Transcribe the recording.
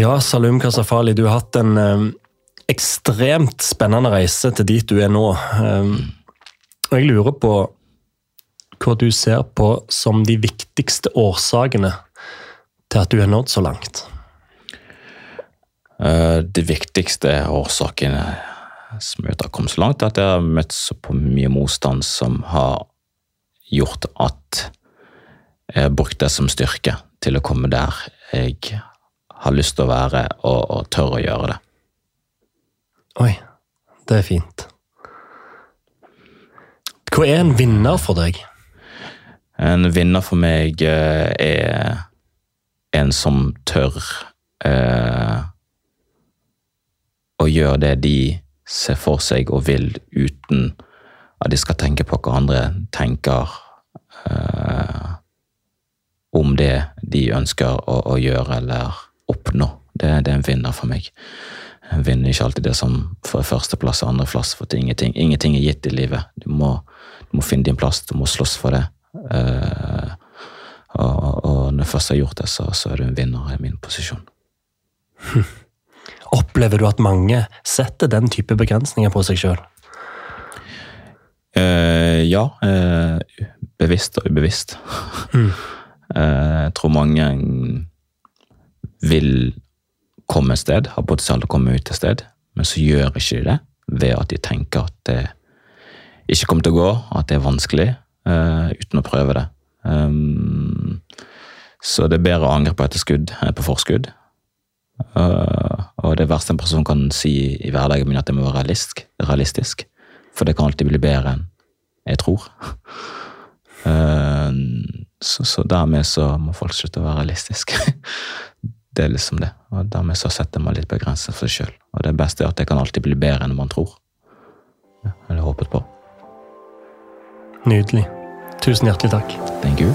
Ja, Salum Kasafali, du har hatt en eh, ekstremt spennende reise til dit du er nå. Um, og jeg lurer på hva du ser på som de viktigste årsakene til at du har nådd så langt. Eh, de viktigste årsakene som jeg har kommet så langt, er at jeg har møtt så på mye motstand som har gjort at jeg har brukt det som styrke til å komme der jeg har lyst til å være, og, og tør å gjøre det. Oi, det er fint. Hva er en vinner for deg? En vinner for meg eh, er en som tør eh, å gjøre det de ser for seg og vil, uten at de skal tenke på hva andre tenker eh, om det de ønsker å, å gjøre eller oppnå. Det, det, er en vinner for meg. En vinner ikke alltid det som får førsteplass og andreplass, for ingenting, ingenting, er gitt i livet. Du må, du må, finne din plass, du må slåss for det. Uh, og, og, når jeg først har gjort det, så, så er du en vinner i min posisjon. Opplever du at mange setter den type begrensninger på seg sjøl? Uh, ja. Uh, bevisst og ubevisst. Mm. jeg tror mange vil komme et sted, har potensial til å komme ut et sted, men så gjør ikke de det ved at de tenker at det ikke kommer til å gå, at det er vanskelig, uh, uten å prøve det. Um, så det er bedre å angre på etterskudd enn på forskudd. Uh, og det verste en person kan si i hverdagen min, at det må være realistisk, realistisk. For det kan alltid bli bedre enn jeg tror. Uh, så, så, dermed så må folk slutte å være realistiske. Det er liksom det. Og dermed så setter man litt begrenset for seg sjøl. Og det beste er at det kan alltid bli bedre enn man tror. Ja, eller håpet på. Nydelig. Tusen hjertelig takk. Thank you.